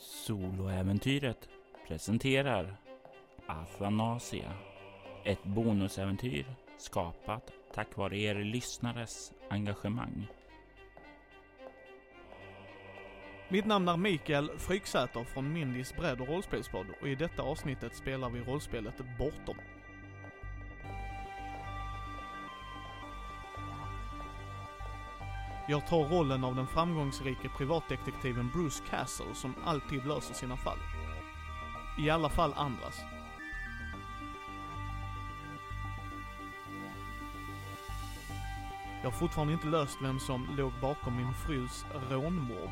Soloäventyret presenterar Athanasia. Ett bonusäventyr skapat tack vare er lyssnares engagemang. Mitt namn är Mikael Fryksäter från Mindys bredd och rollspelspodd och i detta avsnittet spelar vi rollspelet Bortom. Jag tar rollen av den framgångsrike privatdetektiven Bruce Castle som alltid löser sina fall. I alla fall andras. Jag har fortfarande inte löst vem som låg bakom min frus rånmord.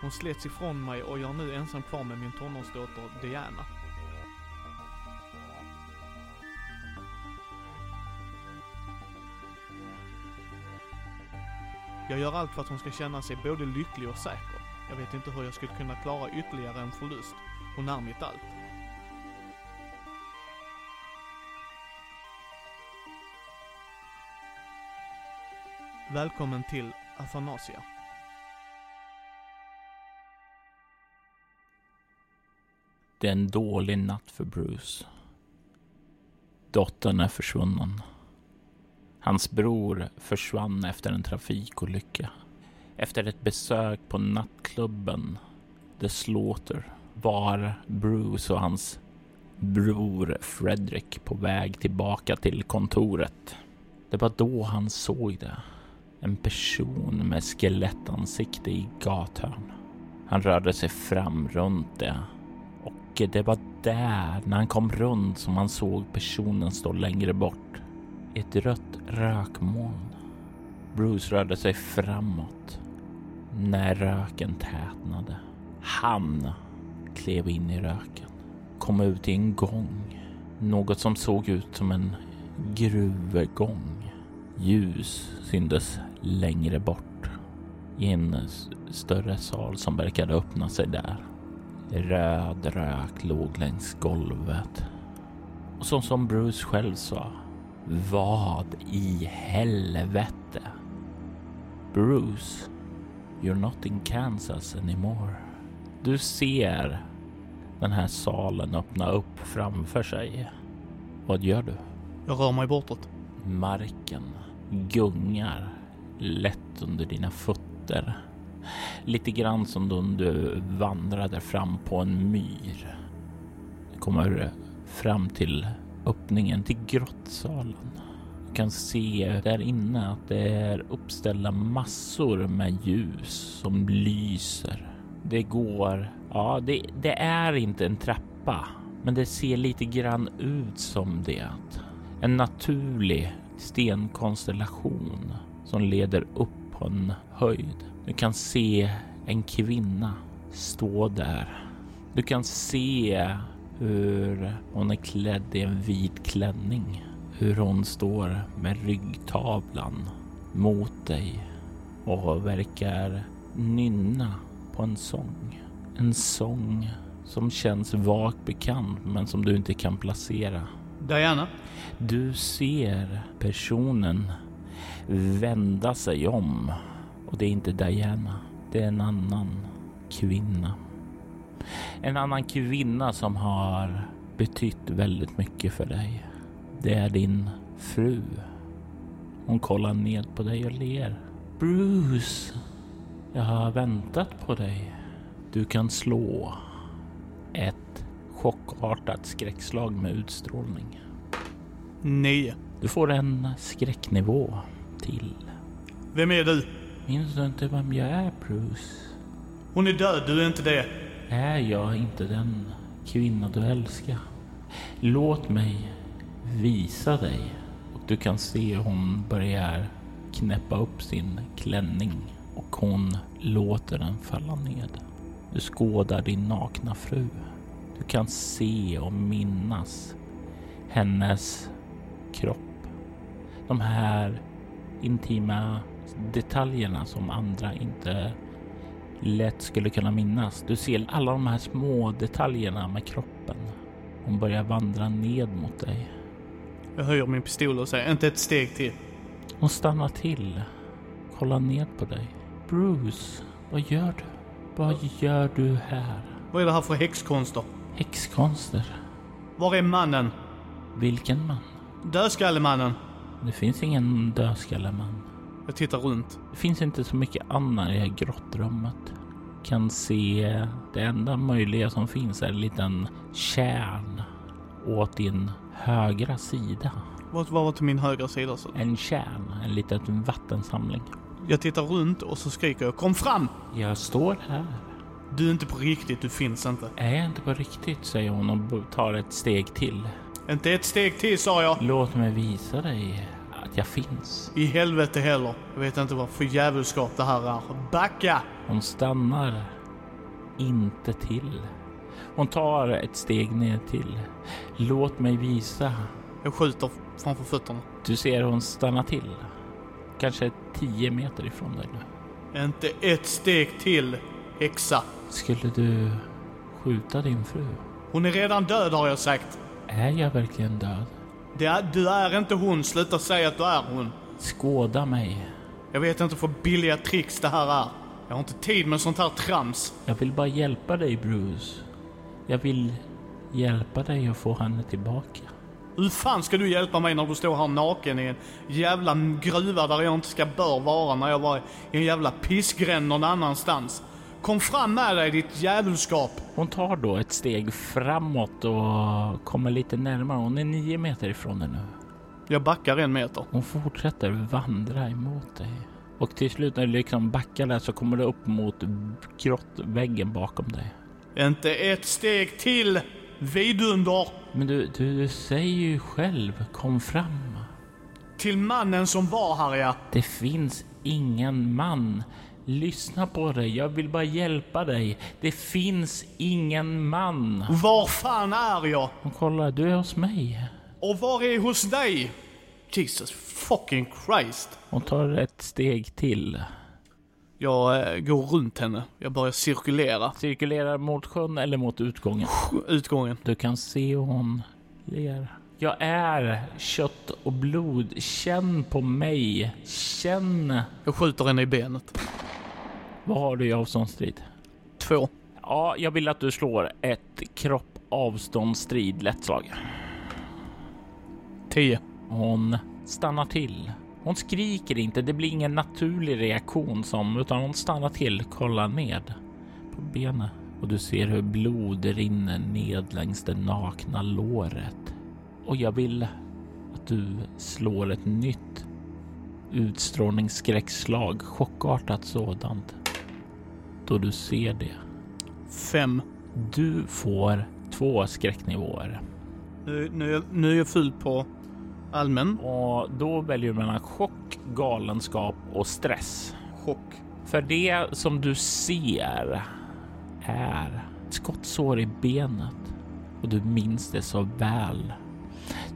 Hon slets ifrån mig och jag är nu ensam kvar med min tonårsdotter Diana. Jag gör allt för att hon ska känna sig både lycklig och säker. Jag vet inte hur jag skulle kunna klara ytterligare en förlust. Hon är mitt allt. Välkommen till Afanasia. Det är en dålig natt för Bruce. Dottern är försvunnen. Hans bror försvann efter en trafikolycka. Efter ett besök på nattklubben The Slaughter var Bruce och hans bror Fredrik på väg tillbaka till kontoret. Det var då han såg det. En person med skelettansikte i gathörn. Han rörde sig fram runt det och det var där, när han kom runt, som han såg personen stå längre bort. Ett rött rökmoln. Bruce rörde sig framåt när röken tätnade. Han klev in i röken, kom ut i en gång. Något som såg ut som en gruvgång. Ljus syntes längre bort i en större sal som verkade öppna sig där. Röd rök låg längs golvet. Och som, som Bruce själv sa, vad i helvete? Bruce, you're not in Kansas anymore. Du ser den här salen öppna upp framför sig. Vad gör du? Jag rör mig bortåt. Marken gungar lätt under dina fötter. Lite grann som då du vandrade fram på en myr. Du kommer fram till öppningen till grottsalen. Du kan se där inne att det är uppställda massor med ljus som lyser. Det går, ja, det, det är inte en trappa, men det ser lite grann ut som det. En naturlig stenkonstellation som leder upp på en höjd. Du kan se en kvinna stå där. Du kan se hur hon är klädd i en vit klänning. Hur hon står med ryggtavlan mot dig och verkar nynna på en sång. En sång som känns vagt bekant men som du inte kan placera. Diana? Du ser personen vända sig om och det är inte Diana. Det är en annan kvinna. En annan kvinna som har betytt väldigt mycket för dig. Det är din fru. Hon kollar ned på dig och ler. Bruce, jag har väntat på dig. Du kan slå ett chockartat skräckslag med utstrålning. Nio. Du får en skräcknivå till. Vem är du? Minns du inte vem jag är, Bruce? Hon är död, du är inte det. Är jag inte den kvinna du älskar? Låt mig visa dig. Och du kan se hur hon börjar knäppa upp sin klänning och hon låter den falla ned. Du skådar din nakna fru. Du kan se och minnas hennes kropp. De här intima detaljerna som andra inte lätt skulle kunna minnas. Du ser alla de här små detaljerna med kroppen. Hon börjar vandra ned mot dig. Jag höjer min pistol och säger inte ett steg till. Hon stannar till, kollar ner på dig. Bruce, vad gör du? Vad gör du här? Vad är det här för häxkonster? Häxkonster? Var är mannen? Vilken man? Dödskallemannen? Det finns ingen dödskalleman. Jag tittar runt. Det finns inte så mycket annat i det här grottrummet. Kan se det enda möjliga som finns är en liten kärn åt din högra sida. Vad var till min högra sida? Så. En kärn, en liten vattensamling. Jag tittar runt och så skriker jag Kom fram! Jag står här. Du är inte på riktigt, du finns inte. Är jag inte på riktigt, säger hon och tar ett steg till. Inte ett steg till sa jag. Låt mig visa dig jag finns. I helvete heller. Jag vet inte vad för djävulskap det här är. Backa! Hon stannar inte till. Hon tar ett steg ner till. Låt mig visa. Jag skjuter framför fötterna. Du ser hon stanna till. Kanske tio meter ifrån dig nu. Inte ett steg till, häxa. Skulle du skjuta din fru? Hon är redan död har jag sagt. Är jag verkligen död? Det du är inte hon. Sluta säga att du är hon. Skåda mig. Jag vet inte för billiga tricks det här är. Jag har inte tid med sånt här trams. Jag vill bara hjälpa dig Bruce. Jag vill hjälpa dig att få henne tillbaka. Hur fan ska du hjälpa mig när du står här naken i en jävla gruva där jag inte ska bör vara när jag var i en jävla pissgränd någon annanstans? Kom fram med dig ditt djävulskap! Hon tar då ett steg framåt och kommer lite närmare. Hon är nio meter ifrån dig nu. Jag backar en meter. Hon fortsätter vandra emot dig. Och till slut när du liksom backar där så kommer du upp mot grottväggen bakom dig. Inte ett steg till! Vidunder! Men du, du, du säger ju själv, kom fram. Till mannen som var här ja. Det finns ingen man. Lyssna på dig, jag vill bara hjälpa dig. Det finns ingen man. Var fan är jag? Och kolla, du är hos mig. Och var är hos dig? Jesus fucking Christ. Hon tar ett steg till. Jag eh, går runt henne. Jag börjar cirkulera. Cirkulerar mot sjön eller mot utgången. Utgången. Du kan se hur hon ler. Jag är kött och blod. Känn på mig. Känn. Jag skjuter henne i benet. Vad har du i avståndsstrid? Två. Ja, jag vill att du slår ett kropp avståndsstrid lättslag. Tio. Hon stannar till. Hon skriker inte, det blir ingen naturlig reaktion som, utan hon stannar till, kollar ned på benet och du ser hur blod rinner ned längs det nakna låret. Och jag vill att du slår ett nytt utstrålningsskräckslag, chockartat sådant. Då du ser det. Fem. Du får två skräcknivåer. Nu, nu, nu är jag full på allmän. Och då väljer du mellan chock, galenskap och stress. Chock. För det som du ser är ett skottsår i benet och du minns det så väl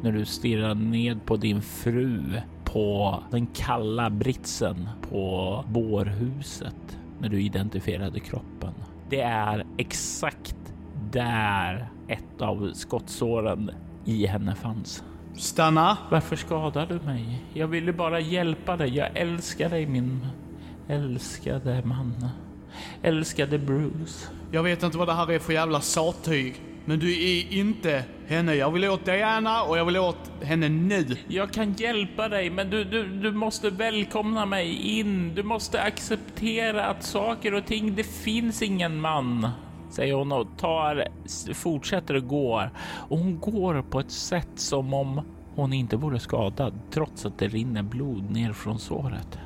när du stirrar ned på din fru på den kalla britsen på bårhuset när du identifierade kroppen. Det är exakt där ett av skottsåren i henne fanns. Stanna. Varför skadar du mig? Jag ville bara hjälpa dig. Jag älskar dig min älskade man. Älskade Bruce. Jag vet inte vad det här är för jävla sattyg. Men du är inte henne. Jag vill åt Diana och jag vill åt henne nu. Jag kan hjälpa dig, men du, du, du måste välkomna mig in. Du måste acceptera att saker och ting, det finns ingen man. Säger hon och tar, fortsätter att gå. Och hon går på ett sätt som om hon inte vore skadad, trots att det rinner blod ner från såret.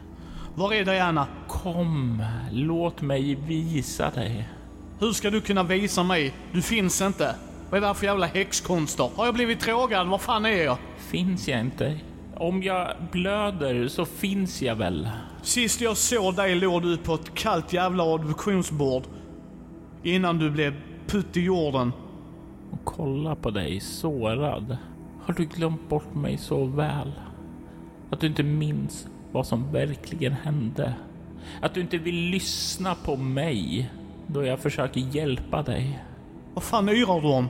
Var är Diana? Kom, låt mig visa dig. Hur ska du kunna visa mig? Du finns inte. Vad är det här för jävla häxkonster? Har jag blivit drogad? Var fan är jag? Finns jag inte? Om jag blöder så finns jag väl? Sist jag såg dig låg du på ett kallt jävla adoptionsbord. Innan du blev putt i jorden. Och kolla på dig sårad. Har du glömt bort mig så väl? Att du inte minns vad som verkligen hände? Att du inte vill lyssna på mig då jag försöker hjälpa dig? Vad fan yrar du om?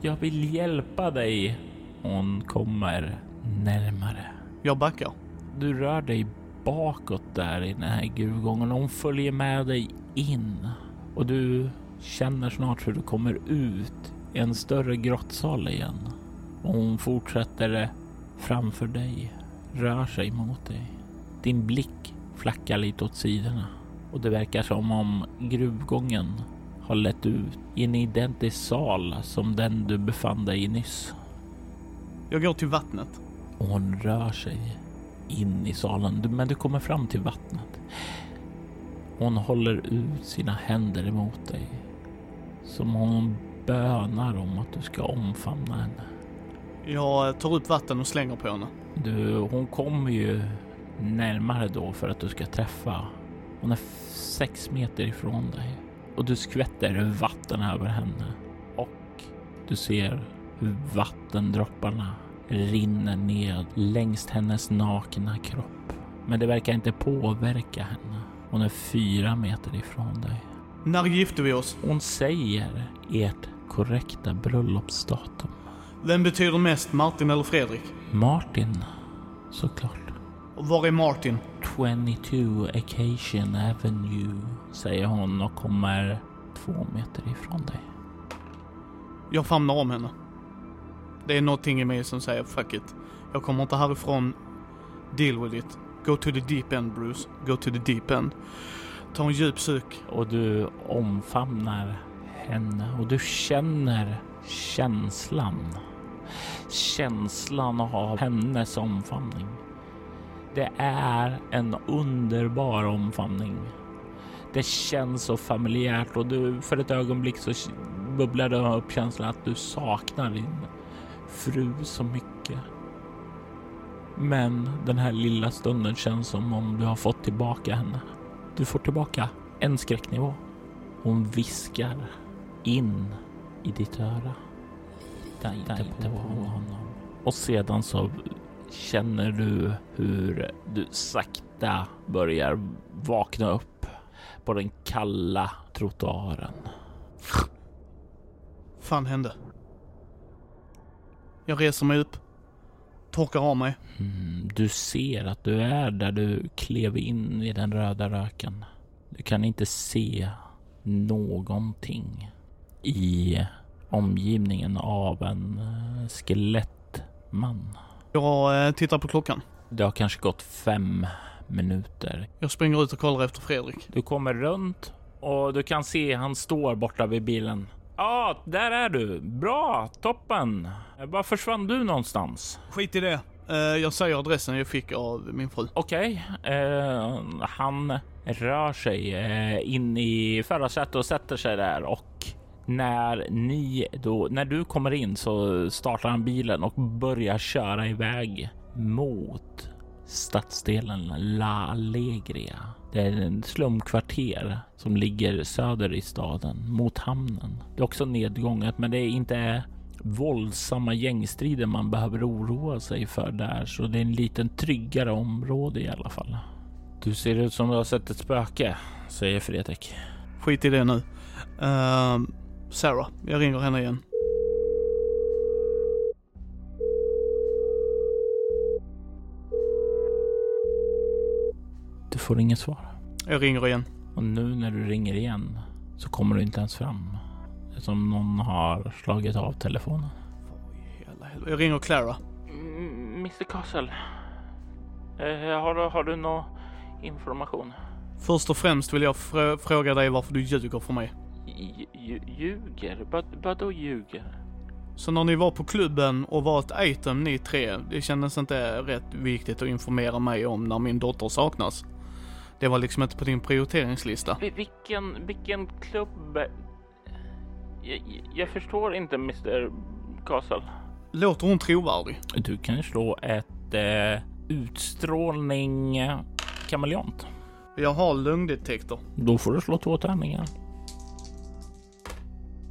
Jag vill hjälpa dig. Hon kommer närmare. Jag backar. Du rör dig bakåt där i den här gruvgången hon följer med dig in. Och du känner snart hur du kommer ut i en större grottsal igen. Och hon fortsätter framför dig, rör sig mot dig. Din blick flackar lite åt sidorna och det verkar som om gruvgången har lett ut i en identisk sal som den du befann dig i nyss. Jag går till vattnet. Och hon rör sig in i salen, men du kommer fram till vattnet. Hon håller ut sina händer emot dig. Som hon bönar om att du ska omfamna henne. Jag tar upp vatten och slänger på henne. Du, hon kommer ju närmare då för att du ska träffa. Hon är sex meter ifrån dig och du skvätter vatten över henne och du ser hur vattendropparna rinner ned längs hennes nakna kropp. Men det verkar inte påverka henne. Hon är fyra meter ifrån dig. När gifte vi oss? Hon säger ert korrekta bröllopsdatum. Vem betyder mest, Martin eller Fredrik? Martin, såklart. Och var är Martin? 22 Occasion Avenue, säger hon och kommer två meter ifrån dig. Jag famnar om henne. Det är någonting i mig som säger fuck it. Jag kommer inte härifrån. Deal with it. Go to the deep end Bruce. Go to the deep end. Ta en djup suk. Och du omfamnar henne och du känner känslan. Känslan av hennes omfamning. Det är en underbar omfamning. Det känns så familjärt och du för ett ögonblick så bubblar det upp känslan att du saknar din fru så mycket. Men den här lilla stunden känns som om du har fått tillbaka henne. Du får tillbaka en skräcknivå. Hon viskar in i ditt öra. Lita inte på honom. Och sedan så känner du hur du sakta börjar vakna upp på den kalla trottoaren. fan hände? Jag reser mig upp. Torkar av mig. Mm, du ser att du är där du klev in i den röda röken. Du kan inte se någonting i omgivningen av en skelettman. Jag eh, tittar på klockan. Det har kanske gått fem minuter. Jag springer ut och kollar efter Fredrik. Du kommer runt och du kan se han står borta vid bilen. Ja, ah, där är du. Bra, toppen. Var försvann du någonstans? Skit i det. Uh, jag säger adressen jag fick av min fru. Okej, okay. eh, han rör sig in i förarsätet och sätter sig där och när ni då, när du kommer in så startar han bilen och börjar köra iväg mot stadsdelen La Allegria. Det är en slumkvarter som ligger söder i staden mot hamnen. Det är också nedgånget, men det är inte våldsamma gängstrider man behöver oroa sig för där, så det är en liten tryggare område i alla fall. Du ser ut som du har sett ett spöke, säger Fredrik. Skit i det nu. Uh, Sarah, jag ringer henne igen. Du får inget svar. Jag ringer igen. Och nu när du ringer igen så kommer du inte ens fram. Som någon har slagit av telefonen. Jag ringer Clara. Mr Castle. Eh, har, du, har du någon information? Först och främst vill jag fr fråga dig varför du ljuger för mig. Ljuger? Vad, vadå ljuger? Så när ni var på klubben och var ett item ni tre, det kändes inte rätt viktigt att informera mig om när min dotter saknas. Det var liksom inte på din prioriteringslista. Vilken, vilken klubb? Jag, jag förstår inte Mr Castle. Låter hon trovärdig? Du kan slå ett eh, utstrålning eh, kameleont. Jag har lögndetektor. Då får du slå två tärningar.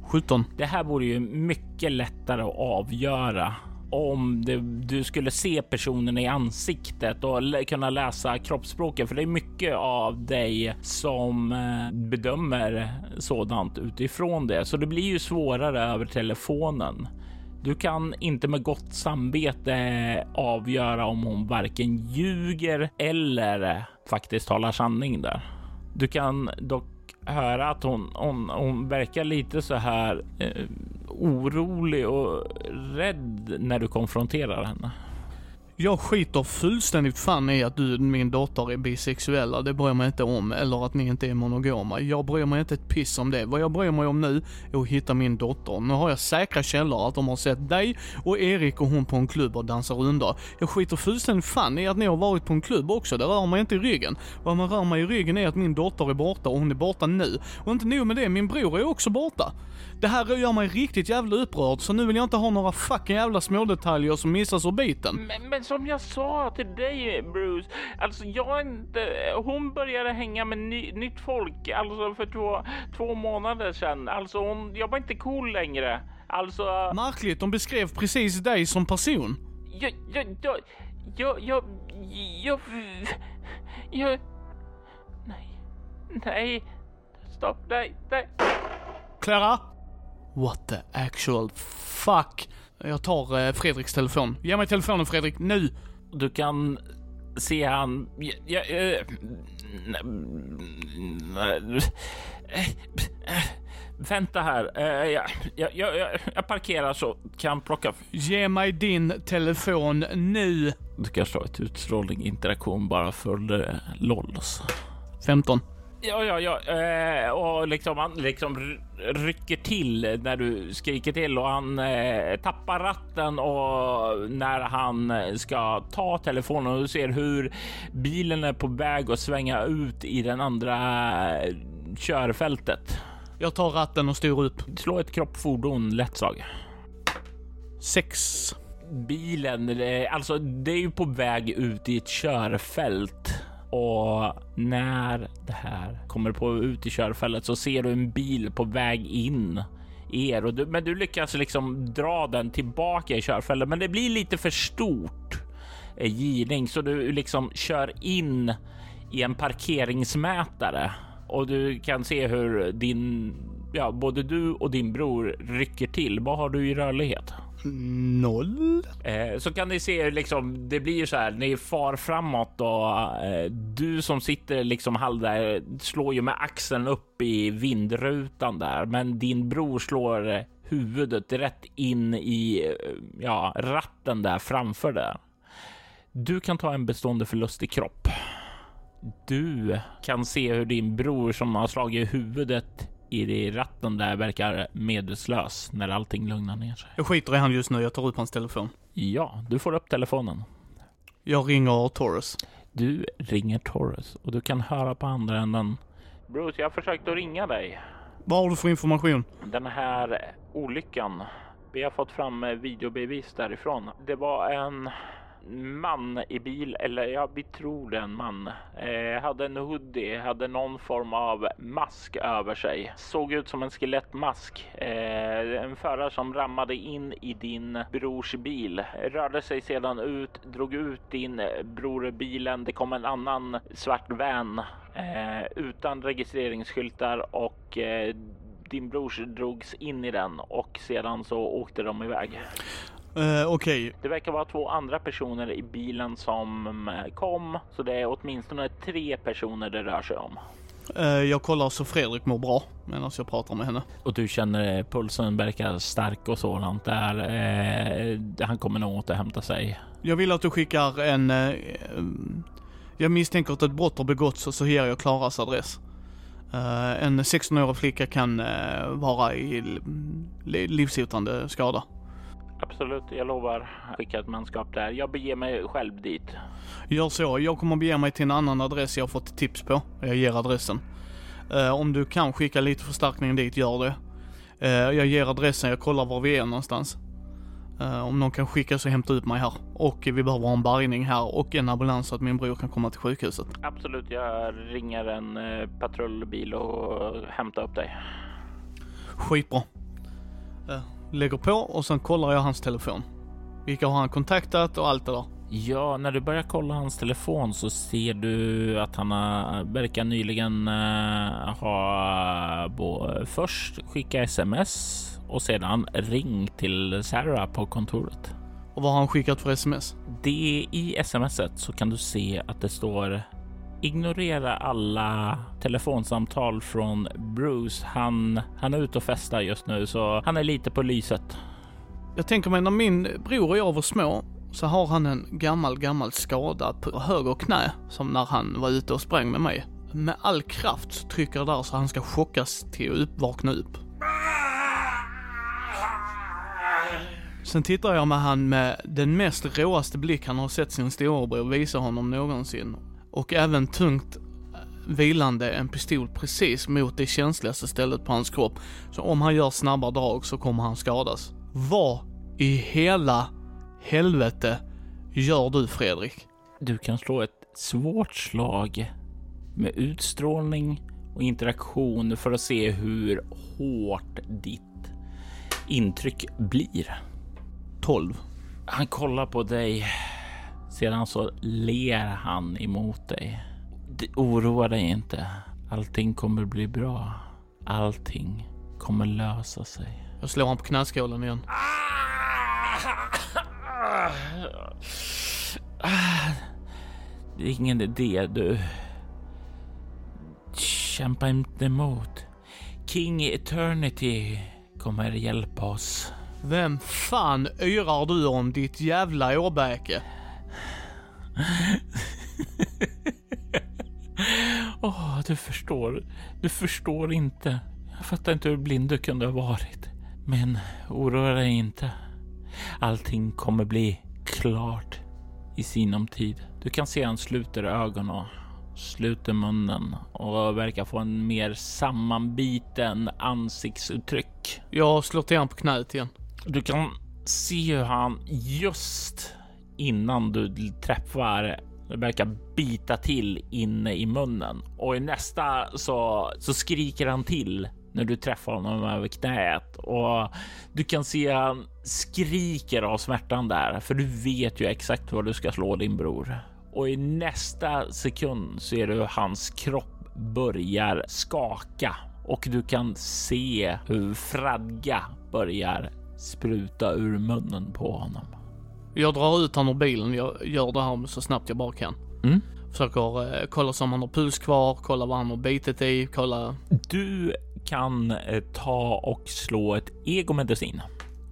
17. Det här vore ju mycket lättare att avgöra om det, du skulle se personen i ansiktet och kunna läsa kroppsspråket. För det är mycket av dig som eh, bedömer sådant utifrån det. Så det blir ju svårare över telefonen. Du kan inte med gott samvete avgöra om hon varken ljuger eller faktiskt talar sanning där. Du kan dock höra att hon, hon, hon verkar lite så här eh, orolig och rädd när du konfronterar henne. Jag skiter fullständigt fan i att du och min dotter är bisexuella, det bryr jag mig inte om. Eller att ni inte är monogama. Jag bryr mig inte ett piss om det. Vad jag bryr mig om nu är att hitta min dotter. Nu har jag säkra källor att de har sett dig och Erik och hon på en klubb och dansar runda. Jag skiter fullständigt fan i att ni har varit på en klubb också, det rör mig inte i ryggen. Vad man rör mig i ryggen är att min dotter är borta och hon är borta nu. Och inte nog med det, min bror är också borta. Det här gör mig riktigt jävla upprörd, så nu vill jag inte ha några fucking jävla smådetaljer som missas ur biten. Men, men som jag sa till dig Bruce, alltså jag inte, hon började hänga med ny, nytt folk alltså för två, två månader sedan. Alltså hon, jag var inte cool längre. Alltså... Märkligt, de beskrev precis dig som person. Jag, jag, jag, jag, jag, jag, jag, nej, nej, stopp, nej, nej. Klara? What the actual fuck? Jag tar eh, Fredriks telefon. Ge mig telefonen Fredrik, nu! Du kan se han... Ja, ja, eh, vänta här. Eh, jag, jag, jag, jag parkerar så kan plocka... Ge mig din telefon nu! Du kan slå ett utstrålning interaktion bara för LOLs. 15. Ja, ja, ja, eh, och liksom han liksom rycker till när du skriker till och han eh, tappar ratten och när han ska ta telefonen och du ser hur bilen är på väg att svänga ut i den andra eh, körfältet. Jag tar ratten och styr upp. Slå ett kroppfordon lättslag. Sex. Bilen, eh, alltså det är ju på väg ut i ett körfält och när det här kommer på ut i körfältet så ser du en bil på väg in er och du, men du lyckas liksom dra den tillbaka i körfältet. Men det blir lite för stort eh, givning så du liksom kör in i en parkeringsmätare och du kan se hur din, ja, både du och din bror rycker till. Vad har du i rörlighet? Noll. Eh, så kan ni se liksom, det blir så här, ni far framåt och eh, du som sitter liksom halv där slår ju med axeln upp i vindrutan där, men din bror slår eh, huvudet rätt in i eh, ja, ratten där framför där. Du kan ta en bestående förlust i kropp. Du kan se hur din bror som har slagit huvudet i ratten där verkar medvetslös när allting lugnar ner sig. Jag skiter i han just nu, jag tar upp hans telefon. Ja, du får upp telefonen. Jag ringer Torres. Du ringer Torres och du kan höra på andra änden. Bruce, jag har försökt att ringa dig. Vad har du för information? Den här olyckan. Vi har fått fram videobevis därifrån. Det var en man i bil, eller ja, vi tror det är en man. Eh, hade en hoodie, hade någon form av mask över sig. Såg ut som en skelettmask. Eh, en förare som rammade in i din brors bil. Rörde sig sedan ut, drog ut din bror bilen. Det kom en annan svart van eh, utan registreringsskyltar och eh, din brors drogs in i den och sedan så åkte de iväg. Uh, Okej. Okay. Det verkar vara två andra personer i bilen som eh, kom, så det är åtminstone tre personer det rör sig om. Uh, jag kollar så Fredrik mår bra medan jag pratar med henne. Och du känner pulsen verkar stark och sådant där. Uh, han kommer nog återhämta sig. Jag vill att du skickar en... jag misstänker att ett brott har begåtts och så ger jag Klaras adress. en 16-årig flicka kan vara i livshotande skada. Absolut, jag lovar skicka ett manskap där. Jag beger mig själv dit. Gör så. Jag kommer bege mig till en annan adress jag fått tips på. Jag ger adressen. Uh, om du kan skicka lite förstärkning dit, gör det. Uh, jag ger adressen, jag kollar var vi är någonstans. Uh, om någon kan skicka så hämta ut mig här. Och vi behöver ha en bärgning här och en ambulans så att min bror kan komma till sjukhuset. Absolut, jag ringer en patrullbil och hämtar upp dig. Skitbra lägger på och sen kollar jag hans telefon. Vilka har han kontaktat och allt det där. Ja, när du börjar kolla hans telefon så ser du att han verkar nyligen uh, ha bo, först skickat sms och sedan ring till Sarah på kontoret. Och vad har han skickat för sms? Det i smset så kan du se att det står ignorera alla telefonsamtal från Bruce. Han, han är ute och festar just nu så han är lite på lyset. Jag tänker mig när min bror och jag var små så har han en gammal, gammal skada på höger knä som när han var ute och sprang med mig. Med all kraft så trycker där så han ska chockas till att vakna upp. Sen tittar jag med han med den mest råaste blick han har sett sin storebror visa honom någonsin. Och även tungt vilande en pistol precis mot det känsligaste stället på hans kropp. Så om han gör snabba drag så kommer han skadas. Vad i hela helvete gör du Fredrik? Du kan slå ett svårt slag med utstrålning och interaktion för att se hur hårt ditt intryck blir. 12. Han kollar på dig. Sedan så ler han emot dig. Oroa dig inte. Allting kommer bli bra. Allting kommer lösa sig. Jag slår honom på knäskålen igen. Det är ingen idé du. Kämpa inte emot. King Eternity kommer hjälpa oss. Vem fan yrar du om ditt jävla åbäke? Åh, oh, du förstår. Du förstår inte. Jag fattar inte hur blind du kunde ha varit. Men oroa dig inte. Allting kommer bli klart i sinom tid. Du kan se han sluter ögonen, sluter munnen och verkar få en mer sammanbiten ansiktsuttryck. Jag slår till honom på knät igen. Du kan se hur han just innan du träffar verkar bita till inne i munnen och i nästa så, så skriker han till när du träffar honom över knät och du kan se han skriker av smärtan där, för du vet ju exakt vad du ska slå din bror. Och i nästa sekund ser du hur hans kropp börjar skaka och du kan se hur fradga börjar spruta ur munnen på honom. Jag drar ut honom ur bilen. Jag gör det här så snabbt jag bara kan. Mm. Försöker eh, kolla om han har puls kvar, kolla vad han har bitit i, kolla. Du kan eh, ta och slå ett egomedicin.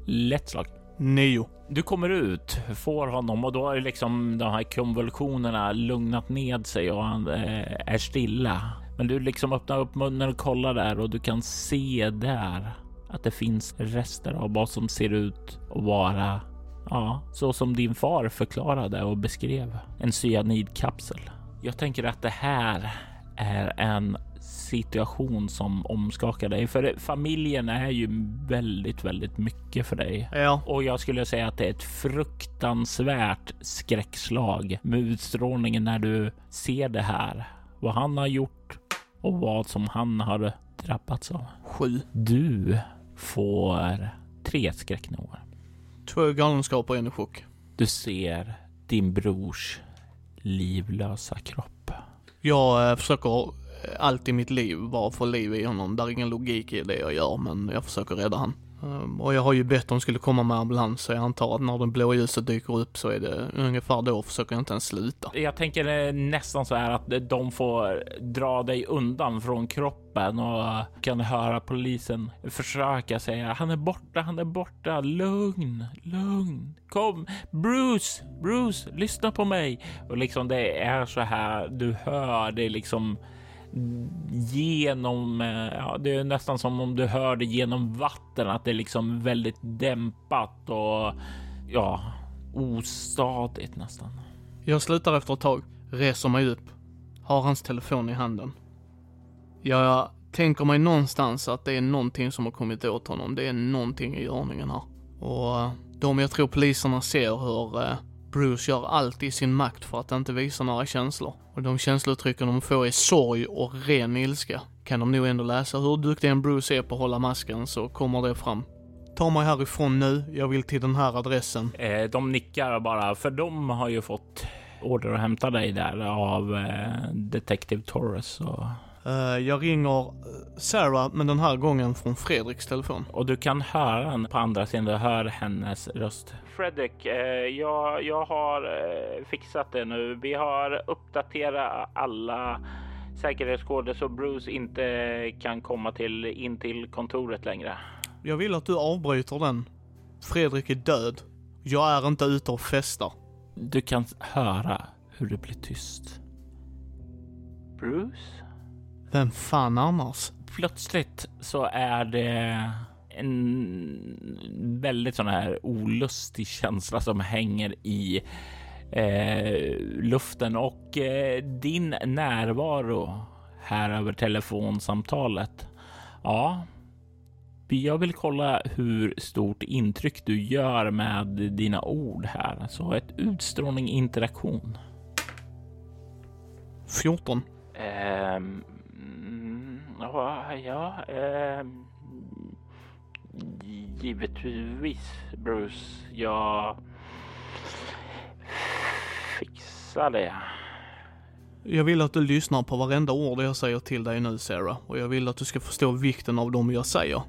Lätt slag. Nio. Du kommer ut, får honom och då är liksom de här konvulsionerna lugnat ned sig och han eh, är stilla. Men du liksom öppnar upp munnen och kollar där och du kan se där att det finns rester av vad som ser ut att vara ja, så som din far förklarade och beskrev en cyanidkapsel. Jag tänker att det här är en situation som omskakar dig. För familjen är ju väldigt, väldigt mycket för dig. Ja. Och jag skulle säga att det är ett fruktansvärt skräckslag med utstrålningen när du ser det här. Vad han har gjort och vad som han har drabbats av. Sju. Du får tre skräcknivåer. Två galenskaper och en chock. Du ser din brors livlösa kropp. Jag eh, försöker allt i mitt liv bara få liv i honom. Det är ingen logik i det jag gör, men jag försöker rädda han. Ehm, och jag har ju bett de skulle komma med ambulans, så jag antar att när det blå ljuset dyker upp så är det ungefär då försöker jag inte ens sluta. Jag tänker eh, nästan så här att eh, de får dra dig undan från kroppen och kan höra polisen försöka säga han är borta, han är borta, lugn, lugn, kom, Bruce, Bruce, lyssna på mig. Och liksom det är så här, du hör det liksom genom, eh, ja, det är nästan som om du hör det genom vatten, att det är liksom väldigt dämpat och ja, ostadigt nästan. Jag slutar efter ett tag, reser mig upp, har hans telefon i handen. Jag tänker mig någonstans att det är någonting som har kommit åt honom. Det är någonting i görningen här. Och eh, de jag tror poliserna ser hur eh, Bruce gör allt i sin makt för att inte visa några känslor. Och de känslouttrycken de får är sorg och ren ilska. Kan de nog ändå läsa hur duktig en Bruce är på att hålla masken så kommer det fram. Ta mig härifrån nu, jag vill till den här adressen. Eh, de nickar bara, för de har ju fått order att hämta dig där av eh, Detective Torres. Och... Eh, jag ringer eh, Sarah, men den här gången från Fredriks telefon. Och du kan höra henne på andra sidan. Du hör hennes röst. Fredrik, eh, jag, jag har eh, fixat det nu. Vi har uppdaterat alla säkerhetskoder så Bruce inte kan komma till, in till kontoret längre. Jag vill att du avbryter den. Fredrik är död. Jag är inte ute och festar. Du kan höra hur det blir tyst. Bruce? Vem fan annars? Plötsligt så är det en väldigt sån här olustig känsla som hänger i eh, luften och eh, din närvaro här över telefonsamtalet. Ja, jag vill kolla hur stort intryck du gör med dina ord här. Så ett utstrålning interaktion. 14. Um, ja, ja um, givetvis Bruce. Jag fixar det. Jag vill att du lyssnar på varenda ord jag säger till dig nu Sarah och jag vill att du ska förstå vikten av dem jag säger.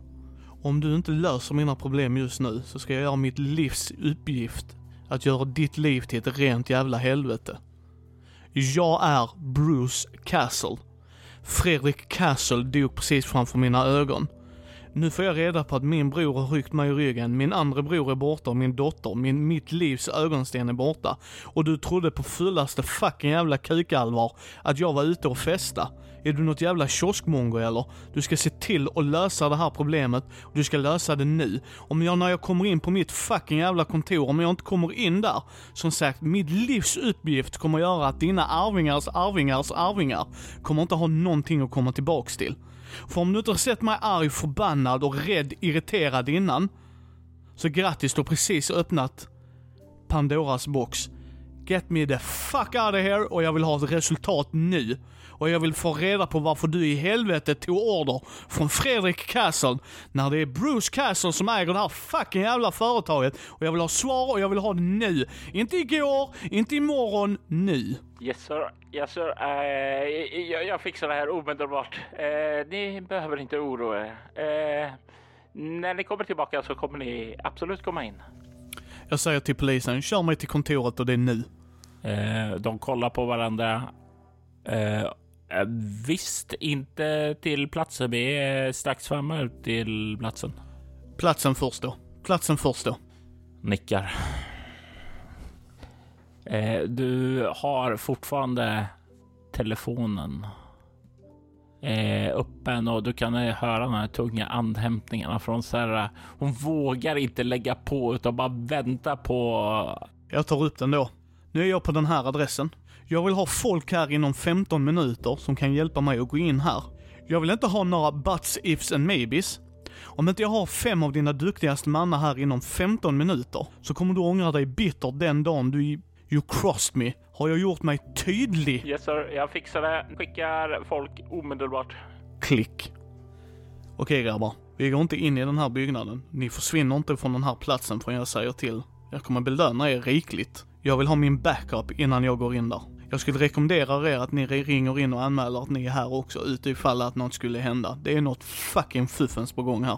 Om du inte löser mina problem just nu så ska jag göra mitt livs uppgift att göra ditt liv till ett rent jävla helvete. Jag är Bruce Castle. Fredrik Castle dog precis framför mina ögon. Nu får jag reda på att min bror har ryckt mig i ryggen, min andra bror är borta och min dotter, min, mitt livs ögonsten är borta. Och du trodde på fullaste fucking jävla kukalvar att jag var ute och festa. Är du något jävla kioskmongo eller? Du ska se till att lösa det här problemet och du ska lösa det nu. Om jag när jag kommer in på mitt fucking jävla kontor, om jag inte kommer in där, som sagt, mitt livs uppgift kommer göra att dina arvingars arvingars arvingar kommer inte ha någonting att komma tillbaks till. För om du inte har sett mig arg, förbannad och rädd, irriterad innan, så grattis, du har precis öppnat Pandoras box. Get me the fuck out of here och jag vill ha ett resultat nu. Och jag vill få reda på varför du i helvete tog order från Fredrik Castle när det är Bruce Castle som äger det här fucking jävla företaget. Och jag vill ha svar och jag vill ha det nu. Inte igår, inte imorgon, nu. Yes sir, yes sir. Uh, jag, jag, fixar det här omedelbart. Uh, ni behöver inte oroa er. Uh, när ni kommer tillbaka så kommer ni absolut komma in. Jag säger till polisen, kör mig till kontoret och det är nu. de kollar på varandra. Visst, inte till platsen. Vi är strax framme till platsen. Platsen först då. Platsen först då. Nickar. Eh, du har fortfarande telefonen eh, öppen och du kan höra de här tunga andhämtningarna från Sarah. Hon vågar inte lägga på utan bara vänta på... Jag tar upp den då. Nu är jag på den här adressen. Jag vill ha folk här inom 15 minuter som kan hjälpa mig att gå in här. Jag vill inte ha några buts, ifs and maybes. Om inte jag har fem av dina duktigaste mannar här inom 15 minuter så kommer du ångra dig bittert den dagen du You crossed me. Har jag gjort mig tydlig? Yes sir, jag fixar det. Skickar folk omedelbart. Klick. Okej grabbar, vi går inte in i den här byggnaden. Ni försvinner inte från den här platsen förrän jag säger till. Jag kommer belöna er rikligt. Jag vill ha min backup innan jag går in där. Jag skulle rekommendera er att ni ringer in och anmäler att ni är här också utifall att något skulle hända. Det är något fucking fuffens på gång här.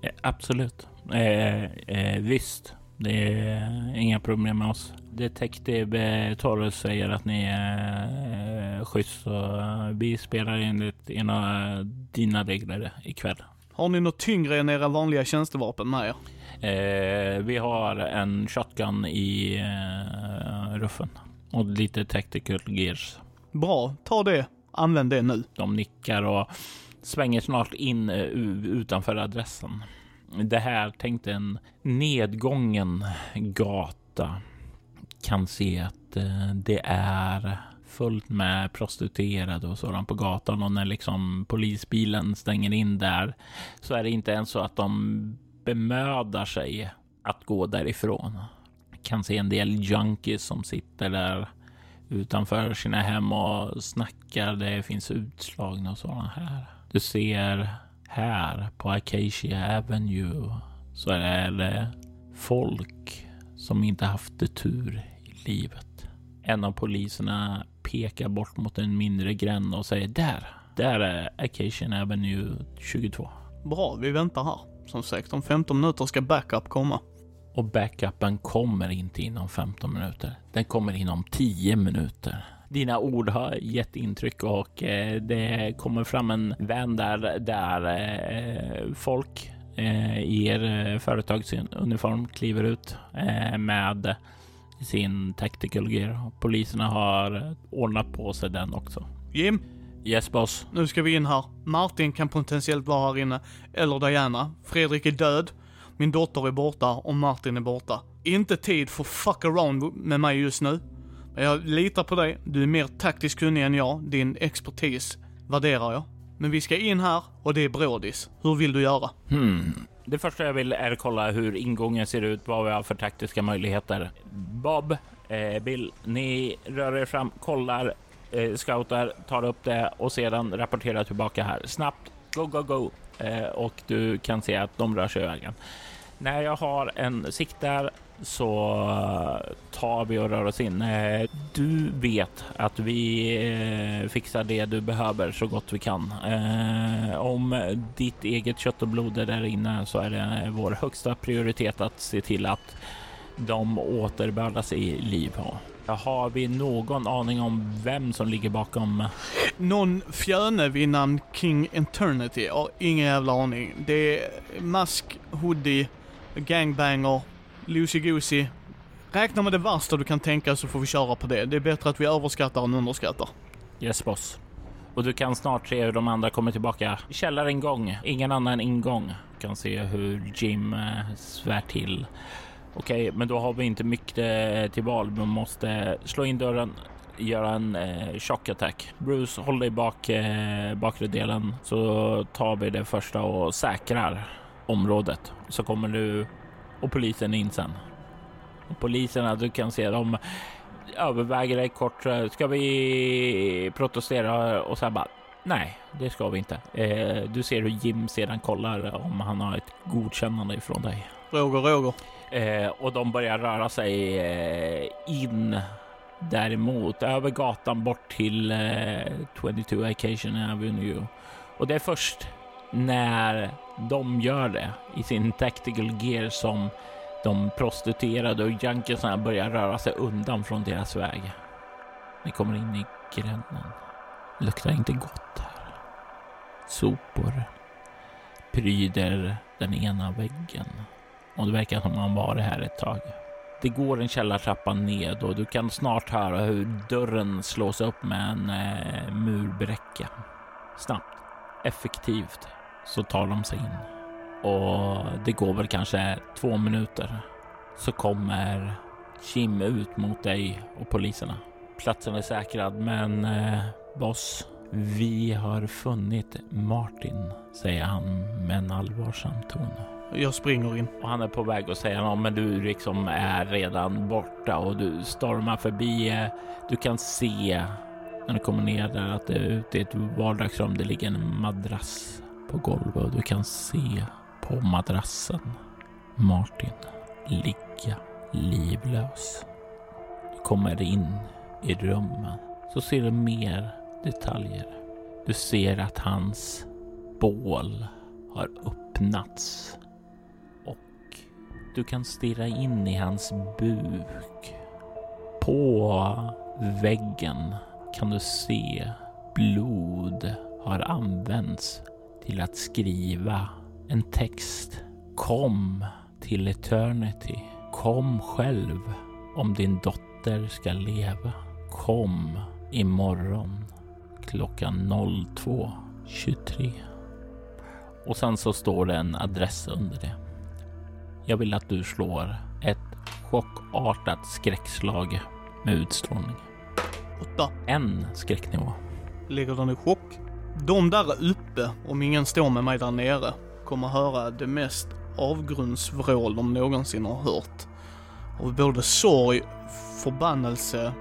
Ja, absolut. Eh, eh, visst. Det är inga problem med oss. Detective Torres säger att ni är eh, schysst och vi spelar enligt ena dina regler ikväll. Har ni något tyngre än era vanliga tjänstevapen med er? Eh, vi har en shotgun i eh, ruffen och lite tactical gears. Bra, ta det. Använd det nu. De nickar och svänger snart in uh, utanför adressen det här tänkte en nedgången gata kan se att eh, det är fullt med prostituerade och sådant på gatan och när liksom polisbilen stänger in där så är det inte ens så att de bemödar sig att gå därifrån. Kan se en del junkies som sitter där utanför sina hem och snackar. Det finns utslagna och sådana här. Du ser här på Acacia Avenue så är det folk som inte haft det tur i livet. En av poliserna pekar bort mot en mindre gränd och säger där, där är Acacia Avenue 22. Bra, vi väntar här. Som sagt, om 15 minuter ska backup komma. Och backupen kommer inte inom 15 minuter. Den kommer inom 10 minuter. Dina ord har gett intryck och eh, det kommer fram en vän där, där eh, folk eh, i er företagsuniform kliver ut med sin tactical gear. Poliserna har ordnat på sig den också. Jim? Yes boss. Nu ska vi in här. Martin kan potentiellt vara här inne. Eller Diana. Fredrik är död. Min dotter är borta och Martin är borta. Inte tid för fuck around med mig just nu. Men jag litar på dig. Du är mer taktiskt kunnig än jag. Din expertis värderar jag. Men vi ska in här och det är brådis. Hur vill du göra? Hmm. Det första jag vill är kolla hur ingången ser ut, vad vi har för taktiska möjligheter. Bob, eh, Bill, ni rör er fram, kollar, eh, scoutar, tar upp det och sedan rapporterar tillbaka här. Snabbt, go, go, go. Eh, och du kan se att de rör sig i vägen. När jag har en sikt där så tar vi och rör oss in. Eh, du vet att vi eh, fixar det du behöver så gott vi kan. Om ditt eget kött och blod är där inne så är det vår högsta prioritet att se till att de återbördas i liv. Har vi någon aning om vem som ligger bakom? Någon fjöne vid namn King Eternity. Jag har ingen jävla aning. Det är mask, hoodie, gangbanger, loosey goosey. Räkna med det värsta du kan tänka så får vi köra på det. Det är bättre att vi överskattar än underskattar. Yes boss. Och du kan snart se hur de andra kommer tillbaka. Källarengång, ingen annan ingång. Du kan se hur Jim eh, svär till. Okej, okay, men då har vi inte mycket eh, till val. Vi måste slå in dörren, göra en eh, shock attack. Bruce, håll dig bak eh, bakre delen så tar vi det första och säkrar området. Så kommer du och polisen in sen. Och poliserna, du kan se dem överväger dig kort. Eh, ska vi protestera och så bara nej, det ska vi inte. Eh, du ser hur Jim sedan kollar om han har ett godkännande ifrån dig. Roger, Roger. Eh, och de börjar röra sig eh, in däremot över gatan bort till eh, 22 Occasion Avenue. Och det är först när de gör det i sin tactical gear som de prostituerade och junkiesarna börjar röra sig undan från deras väg. Ni kommer in i gränden. Luktar inte gott här. Sopor pryder den ena väggen och det verkar som han varit här ett tag. Det går en källartrappa ned och du kan snart höra hur dörren slås upp med en eh, murbräcka. Snabbt, effektivt så tar de sig in. Och det går väl kanske två minuter så kommer Kim ut mot dig och poliserna. Platsen är säkrad, men eh, boss, vi har funnit Martin, säger han med en allvarsam ton. Jag springer in. Och han är på väg att säga något, men du liksom är redan borta och du stormar förbi. Du kan se när du kommer ner där att det är ute i ett vardagsrum. Det ligger en madrass på golvet och du kan se på madrassen Martin ligga livlös. Du kommer in i rummen så ser du mer detaljer. Du ser att hans bål har öppnats du kan stirra in i hans buk. På väggen kan du se blod har använts till att skriva en text. Kom till Eternity. Kom själv om din dotter ska leva. Kom imorgon klockan 02.23. Och sen så står det en adress under det. Jag vill att du slår ett chockartat skräckslag med utstrålning. Åtta. En skräcknivå. Ligger den i chock? De där uppe, om ingen står med mig där nere, kommer höra det mest avgrundsvrål de någonsin har hört. Av både sorg, förbannelse,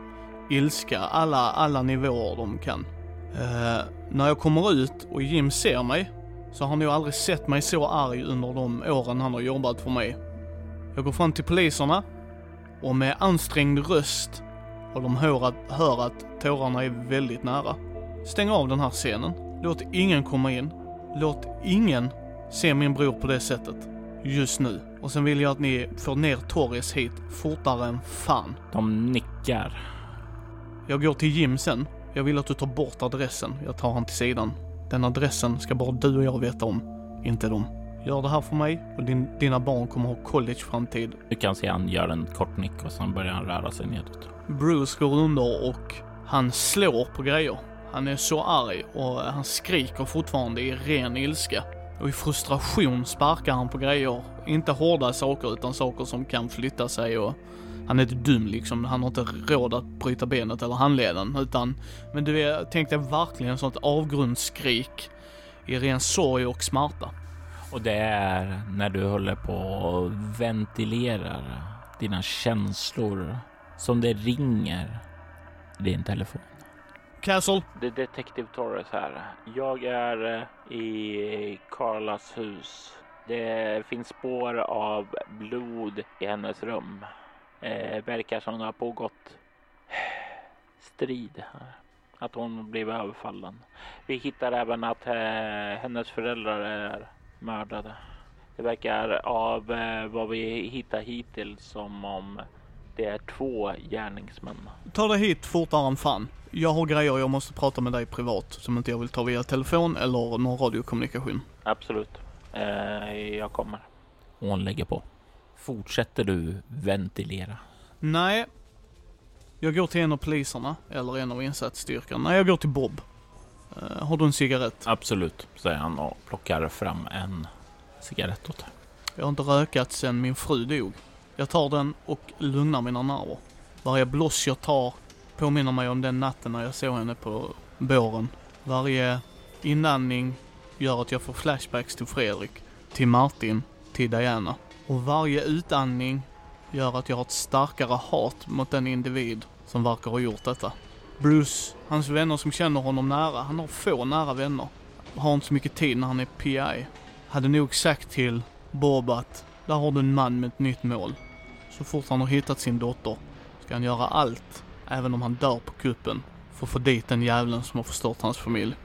ilska, alla, alla nivåer de kan. Uh, när jag kommer ut och Jim ser mig så har han nog aldrig sett mig så arg under de åren han har jobbat för mig. Jag går fram till poliserna och med ansträngd röst och de hör att, hör att tårarna är väldigt nära. Stäng av den här scenen Låt ingen komma in. Låt ingen se min bror på det sättet. Just nu. Och sen vill jag att ni får ner Torres hit fortare än fan. De nickar. Jag går till Jim sen. Jag vill att du tar bort adressen. Jag tar han till sidan. Den adressen ska bara du och jag veta om, inte de. Gör det här för mig och din, dina barn kommer ha college-framtid. Du kan se han gör en kort nick och sen börjar han röra sig nedåt. Bruce går under och han slår på grejer. Han är så arg och han skriker fortfarande i ren ilska. Och i frustration sparkar han på grejer. Inte hårda saker utan saker som kan flytta sig och han är inte dum liksom. Han har inte råd att bryta benet eller handleden utan, men du vet, tänk dig verkligen sånt avgrundsskrik i ren sorg och smärta. Och det är när du håller på och ventilerar dina känslor som det ringer i din telefon. Castle, Det är Detective Torres här. Jag är eh, i Carlas hus. Det finns spår av blod i hennes rum. Eh, verkar som det har pågått strid här. Att hon blev överfallen. Vi hittar även att eh, hennes föräldrar är mördade. Det verkar av eh, vad vi hittar hittills som om det är två gärningsmän. ta dig hit fortare än fan. Jag har grejer jag måste prata med dig privat som inte jag vill ta via telefon eller någon radiokommunikation. Absolut. Eh, jag kommer. Hon lägger på. Fortsätter du ventilera? Nej. Jag går till en av poliserna, eller en av insatsstyrkan. Nej, jag går till Bob. Eh, har du en cigarett? Absolut, säger han och plockar fram en cigarett åt dig. Jag har inte rökat sedan min fru dog. Jag tar den och lugnar mina nerver. Varje bloss jag tar påminner mig om den natten när jag såg henne på båren. Varje inandning gör att jag får flashbacks till Fredrik, till Martin, till Diana. Och varje utandning gör att jag har ett starkare hat mot den individ som verkar ha gjort detta. Bruce, hans vänner som känner honom nära, han har få nära vänner. Har inte så mycket tid när han är PI. Hade nog sagt till Bob att där har du en man med ett nytt mål. Så fort han har hittat sin dotter ska han göra allt, även om han dör på kuppen, för att få dit den jävlen som har förstört hans familj.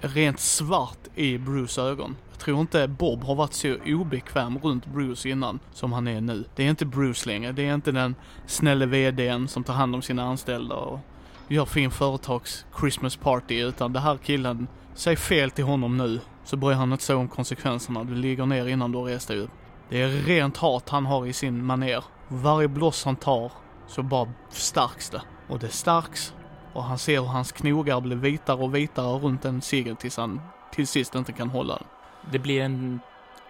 Rent svart i Bruce ögon. Jag tror inte Bob har varit så obekväm runt Bruce innan som han är nu. Det är inte Bruce längre. Det är inte den snälle VDn som tar hand om sina anställda och gör fin företags Christmas party utan det här killen, säg fel till honom nu så bryr han inte se om konsekvenserna. Du ligger ner innan du har rest dig upp. Det är rent hat han har i sin maner. Varje bloss han tar så bara stärks det. Och det stärks och han ser hur hans knogar blir vitare och vitare runt den ciggen tills han till sist inte kan hålla den. Det blir en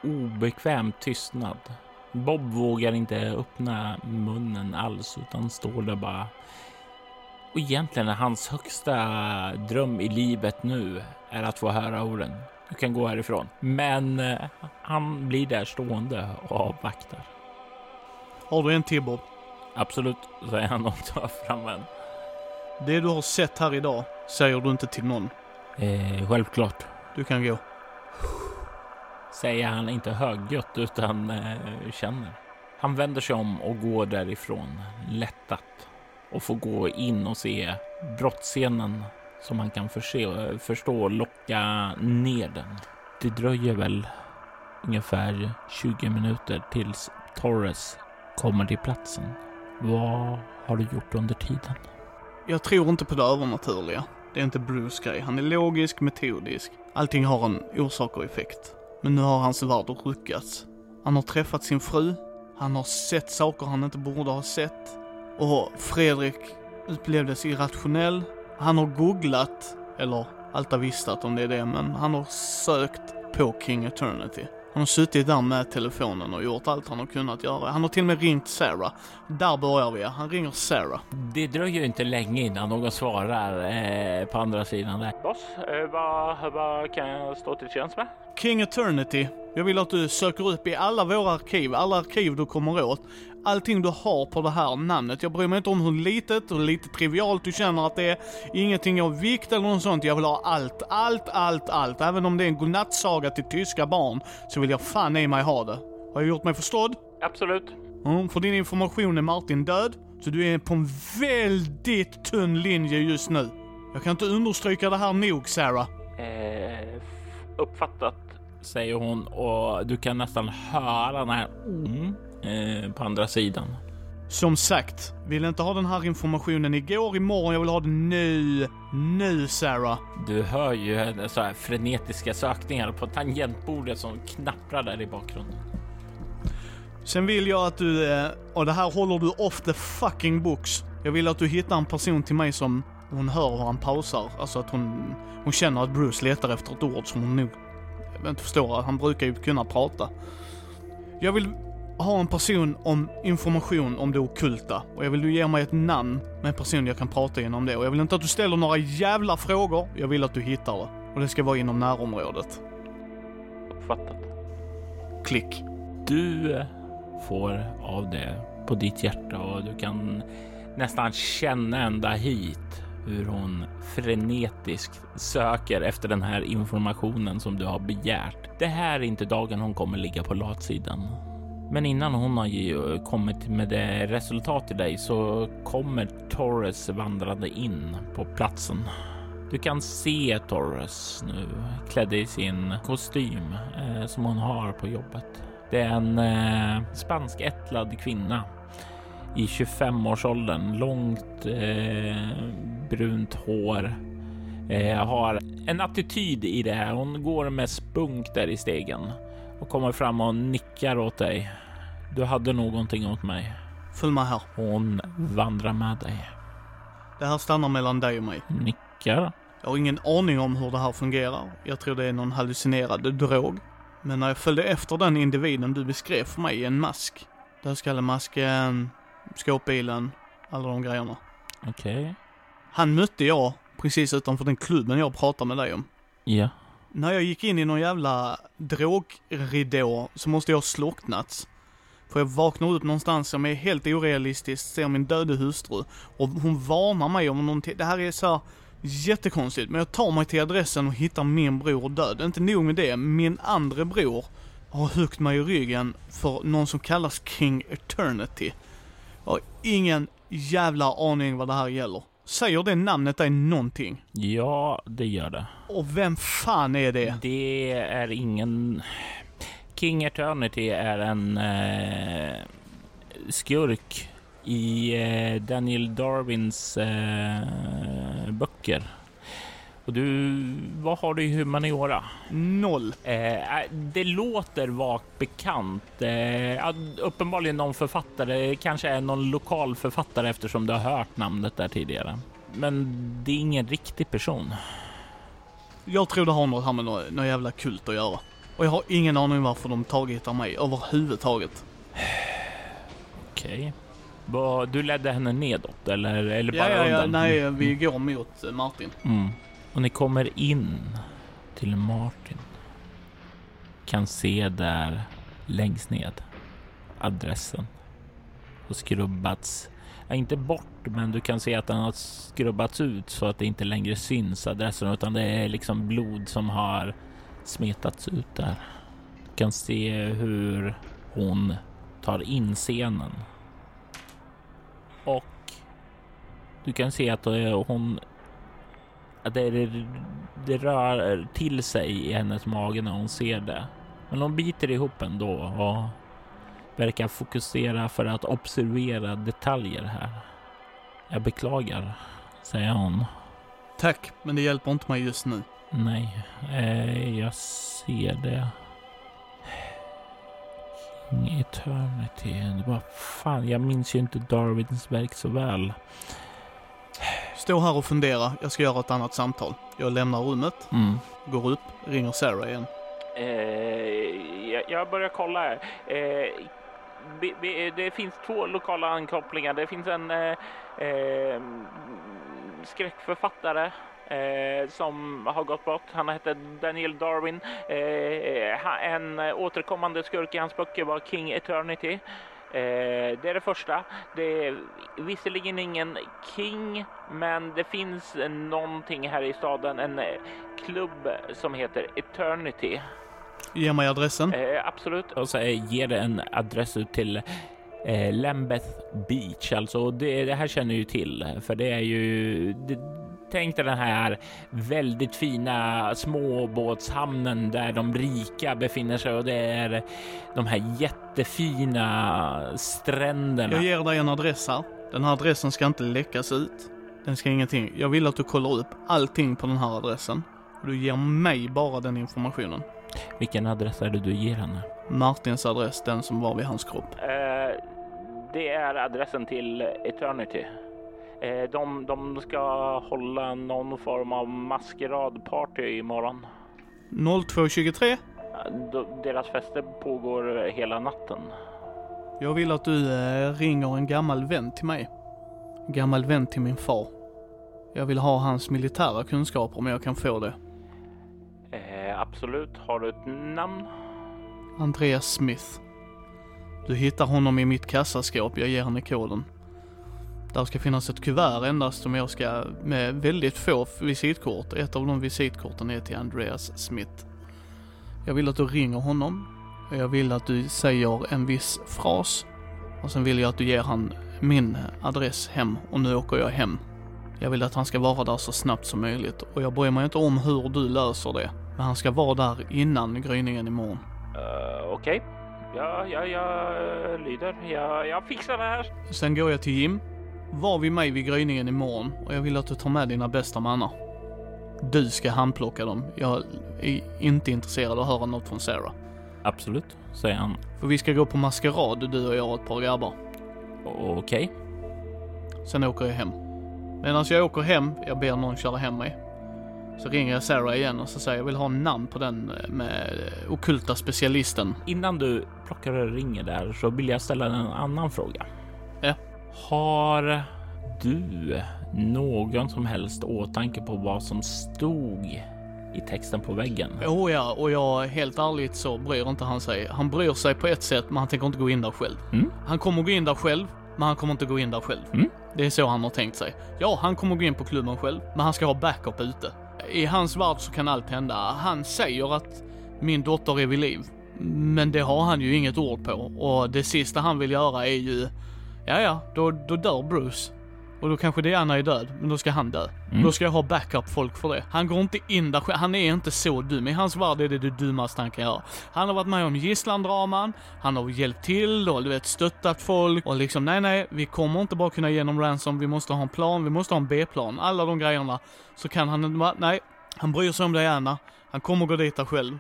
obekväm tystnad. Bob vågar inte öppna munnen alls utan står där bara. Och egentligen är hans högsta dröm i livet nu är att få höra orden. Du kan gå härifrån. Men eh, han blir där stående och avvaktar. Har du en till Bob? Absolut, säger han och tar fram en. Det du har sett här idag säger du inte till någon. Eh, självklart, Du kan gå säger han inte högljutt utan eh, känner. Han vänder sig om och går därifrån lättat och får gå in och se brottsscenen som han kan förse, förstå och locka ner den. Det dröjer väl ungefär 20 minuter tills Torres kommer till platsen. Vad har du gjort under tiden? Jag tror inte på det övernaturliga. Det är inte Bruce grej. Han är logisk, metodisk. Allting har en orsak och effekt. Men nu har hans värld ruckats. Han har träffat sin fru. Han har sett saker han inte borde ha sett. Och Fredrik upplevdes irrationell. Han har googlat, eller Alta vistat om det är det, men han har sökt på King Eternity. Han har suttit där med telefonen och gjort allt han har kunnat göra. Han har till och med ringt Sarah. Där börjar vi. Han ringer Sarah. Det dröjer inte länge innan någon svarar eh, på andra sidan där. Boss, eh, vad, vad kan jag stå till tjänst med? King Eternity. Jag vill att du söker upp i alla våra arkiv, alla arkiv du kommer åt. Allting du har på det här namnet. Jag bryr mig inte om hur litet och lite trivialt du känner att det är. Ingenting av vikt eller något sånt. Jag vill ha allt, allt, allt, allt. Även om det är en godnattsaga till tyska barn så vill jag fan i mig ha det. Har jag gjort mig förstådd? Absolut. Mm, för din information är Martin död, så du är på en väldigt tunn linje just nu. Jag kan inte understryka det här nog, Sarah. Eh, Uppfattat, säger hon och du kan nästan höra den här mm, eh, på andra sidan. Som sagt, vill inte ha den här informationen igår, imorgon, jag vill ha den nu. Nu Sarah. Du hör ju så här frenetiska sökningar på tangentbordet som knapprar där i bakgrunden. Sen vill jag att du, eh, och det här håller du off the fucking books. Jag vill att du hittar en person till mig som hon hör hur han pausar. Alltså att hon, hon känner att Bruce letar efter ett ord som hon nog, jag inte förstår, han brukar ju kunna prata. Jag vill ha en person om information om det okulta och jag vill du ge mig ett namn med en person jag kan prata genom det. Och jag vill inte att du ställer några jävla frågor, jag vill att du hittar det. Och det ska vara inom närområdet. Uppfattat. Klick. Du får av det på ditt hjärta och du kan nästan känna ända hit hur hon frenetiskt söker efter den här informationen som du har begärt. Det här är inte dagen hon kommer ligga på latsidan. Men innan hon har eh, kommit med det resultat till dig så kommer Torres vandrande in på platsen. Du kan se Torres nu klädd i sin kostym eh, som hon har på jobbet. Det är en eh, spanskättlad kvinna i 25-årsåldern. Långt eh, brunt hår. Eh, har en attityd i det här. Hon går med spunk där i stegen och kommer fram och nickar åt dig. Du hade någonting åt mig. Följ med här. Hon vandrar med dig. Det här stannar mellan dig och mig. Nickar. Jag har ingen aning om hur det här fungerar. Jag tror det är någon hallucinerad drog. Men när jag följde efter den individen du beskrev för mig i en mask. Dödskallemasken, skåpbilen, alla de grejerna. Okej. Okay. Han mötte jag precis utanför den klubben jag pratade med dig om. Ja. När jag gick in i någon jävla drogridå så måste jag ha slocknat. För jag vaknar upp någonstans som är helt orealistiskt, ser min döde hustru och hon varnar mig om någonting. Det här är så jättekonstigt, men jag tar mig till adressen och hittar min bror död. Inte nog med det, min andra bror har huggit mig i ryggen för någon som kallas King Eternity. Jag har ingen jävla aning vad det här gäller. Säger det namnet dig någonting? Ja, det gör det. Och vem fan är det? Det är ingen... King Eternity är en eh, skurk i eh, Daniel Darwins eh, böcker. Och du, vad har du i humaniora? Noll. Eh, det låter vagt bekant. Eh, uppenbarligen någon författare, kanske är någon lokal författare eftersom du har hört namnet där tidigare. Men det är ingen riktig person. Jag tror det har något här med något, något jävla kult att göra. Och jag har ingen aning varför de tagit av mig överhuvudtaget. Okej. Okay. Du ledde henne nedåt eller, eller bara ja, ja, ja, nej, mm. vi går mot Martin. Mm. Och ni kommer in till Martin. Kan se där längst ned adressen och skrubbats. Ja, inte bort, men du kan se att den har skrubbats ut så att det inte längre syns adressen utan det är liksom blod som har smetats ut där. Du kan se hur hon tar in scenen. Och du kan se att eh, hon att det, det rör till sig i hennes mage när hon ser det. Men hon biter ihop ändå och verkar fokusera för att observera detaljer här. Jag beklagar, säger hon. Tack, men det hjälper inte mig just nu. Nej, eh, jag ser det. Eternity. Det var fan, jag minns ju inte Darwins verk så väl. Stå här och fundera. Jag ska göra ett annat samtal. Jag lämnar rummet, mm. går upp, ringer Sarah igen. Eh, jag, börjar kolla här. Eh, det finns två lokala ankopplingar. Det finns en eh, eh skräckförfattare eh, som har gått bort. Han hette Daniel Darwin. Eh, en återkommande skurk i hans böcker var King Eternity. Eh, det är det första. Det är visserligen ingen King, men det finns någonting här i staden, en klubb som heter Eternity. Ge mig adressen. Eh, absolut. Och så ger det en adress ut till eh, Lambeth Beach. Alltså det, det, här känner ju till, för det är ju det, Tänk dig den här väldigt fina småbåtshamnen där de rika befinner sig och det är de här jättefina stränderna. Jag ger dig en adress här. Den här adressen ska inte läckas ut. Den ska ingenting. Jag vill att du kollar upp allting på den här adressen. Du ger mig bara den informationen. Vilken adress är det du ger henne? Martins adress, den som var vid hans kropp. Eh, det är adressen till Eternity. Eh, de, de ska hålla någon form av maskeradparty imorgon. 0223. Eh, deras fester pågår hela natten. Jag vill att du eh, ringer en gammal vän till mig. En gammal vän till min far. Jag vill ha hans militära kunskaper om jag kan få det. Eh, absolut. Har du ett namn? Andreas Smith. Du hittar honom i mitt kassaskåp, jag ger henne koden. Där ska finnas ett kuvert endast som jag ska, med väldigt få visitkort. Ett av de visitkorten är till Andreas Smith. Jag vill att du ringer honom. Jag vill att du säger en viss fras. Och sen vill jag att du ger han min adress hem och nu åker jag hem. Jag vill att han ska vara där så snabbt som möjligt och jag bryr mig inte om hur du löser det. Men han ska vara där innan gryningen imorgon. Uh, Okej. Okay. Ja, ja, jag lyder. Jag, jag fixar det här. Sen går jag till Jim. Var vid mig vid gryningen imorgon och jag vill att du tar med dina bästa mannar. Du ska handplocka dem. Jag är inte intresserad av att höra något från Sarah. Absolut, säger han. För vi ska gå på maskerad, du och jag och ett par grabbar. Okej. Okay. Sen åker jag hem. Medan jag åker hem, jag ber någon köra hem mig. Så ringer jag Sarah igen och så säger jag vill ha namn på den eh, med okulta specialisten. Innan du plockar och ringer där så vill jag ställa en annan fråga. Har du någon som helst åtanke på vad som stod i texten på väggen? Oh ja, och jag helt ärligt så bryr inte han sig. Han bryr sig på ett sätt, men han tänker inte gå in där själv. Mm. Han kommer gå in där själv, men han kommer inte gå in där själv. Mm. Det är så han har tänkt sig. Ja, han kommer gå in på klubben själv, men han ska ha backup ute. I hans värld så kan allt hända. Han säger att min dotter är vid liv. Men det har han ju inget ord på och det sista han vill göra är ju, ja ja, då, då dör Bruce. Och då kanske Diana är död, men då ska han dö. Mm. Då ska jag ha backup-folk för det. Han går inte in där själv, han är inte så dum. I hans värld är det det dummaste han kan göra. Han har varit med om gisslandraman, han har hjälpt till och du vet stöttat folk och liksom nej nej, vi kommer inte bara kunna genom ransom, vi måste ha en plan, vi måste ha en B-plan. Alla de grejerna. Så kan han, nej, han bryr sig om Diana, han kommer gå dit där själv.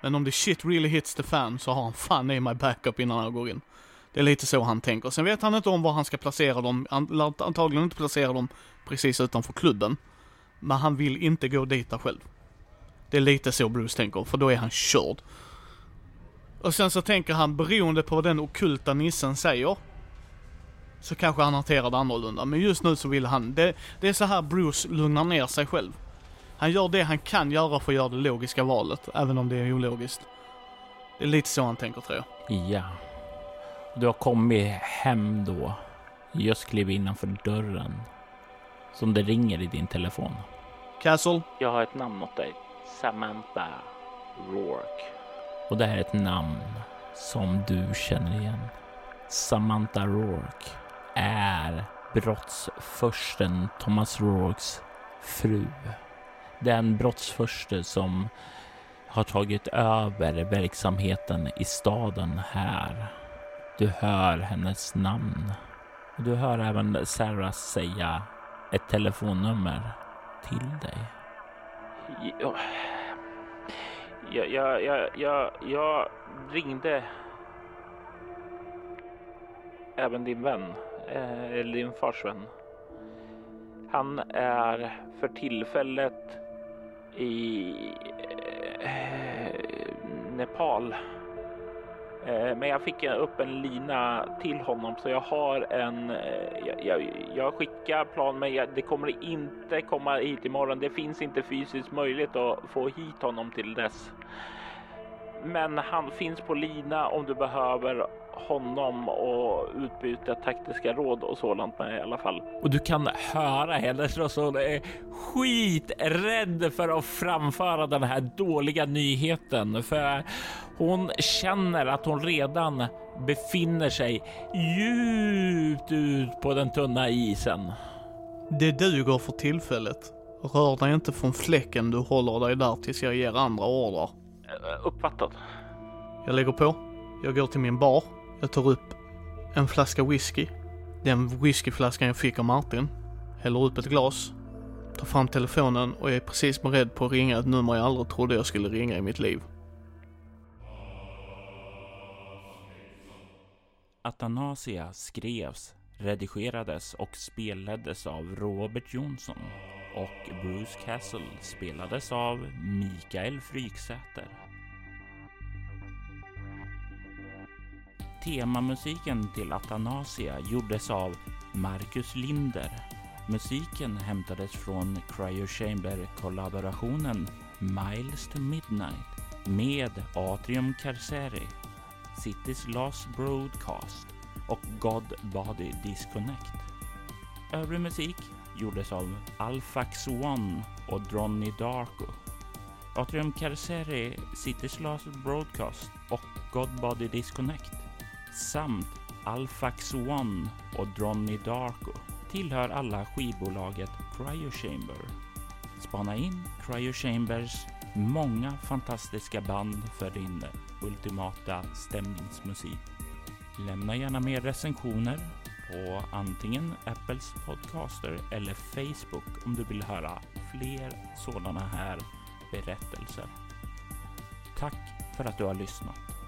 Men om det shit really hits the fan så har han fan i my backup innan han går in. Det är lite så han tänker. Sen vet han inte om var han ska placera dem. Han lär antagligen inte placera dem precis utanför klubben. Men han vill inte gå dit där själv. Det är lite så Bruce tänker, för då är han körd. Och sen så tänker han, beroende på vad den okulta nissen säger, så kanske han hanterar det annorlunda. Men just nu så vill han, det, det är så här Bruce lugnar ner sig själv. Han gör det han kan göra för att göra det logiska valet, även om det är ologiskt. Det är lite så han tänker tror jag. Ja. Du har kommit hem då. Just klev innanför dörren. Som det ringer i din telefon. Castle? Jag har ett namn åt dig. Samantha Rourke. Och det här är ett namn som du känner igen. Samantha Rourke är brottsförsten Thomas Rourkes fru. Den brottsförste som har tagit över verksamheten i staden här du hör hennes namn. Du hör även Sarah säga ett telefonnummer till dig. Jag, jag, jag, jag, jag ringde även din vän, eh, eller din fars vän. Han är för tillfället i eh, Nepal Eh, men jag fick upp en lina till honom så jag har en. Eh, jag, jag, jag skickar plan men det kommer inte komma hit imorgon. Det finns inte fysiskt möjligt att få hit honom till dess. Men han finns på lina om du behöver honom och utbyta taktiska råd och sådant med i alla fall. Och du kan höra hennes röst. Hon är skiträdd för att framföra den här dåliga nyheten för hon känner att hon redan befinner sig djupt ut på den tunna isen. Det duger för tillfället. Rör dig inte från fläcken, du håller dig där tills jag ger andra ordrar. Eh, Uppfattat. Jag lägger på. Jag går till min bar. Jag tar upp en flaska whisky. Den whiskyflaskan jag fick av Martin. Häller upp ett glas. Tar fram telefonen och är precis beredd på att ringa ett nummer jag aldrig trodde jag skulle ringa i mitt liv. Athanasia skrevs, redigerades och spelades av Robert Jonsson och Bruce Castle spelades av Mikael Fryksäter. Temamusiken till Athanasia gjordes av Marcus Linder. Musiken hämtades från Cryo Chamber-kollaborationen Miles to Midnight med Atrium Carceri, City's Lost Broadcast och God Body Disconnect. Övrig musik gjordes av Alfax One och Dronny Darko. Atrium Carceri, City's Last Broadcast och God Body Disconnect samt Alfax One och Dronny Darko tillhör alla skivbolaget Cryo Chamber. Spana in Cryo Chambers många fantastiska band för din ultimata stämningsmusik. Lämna gärna mer recensioner på antingen Apples podcaster eller Facebook om du vill höra fler sådana här berättelser. Tack för att du har lyssnat.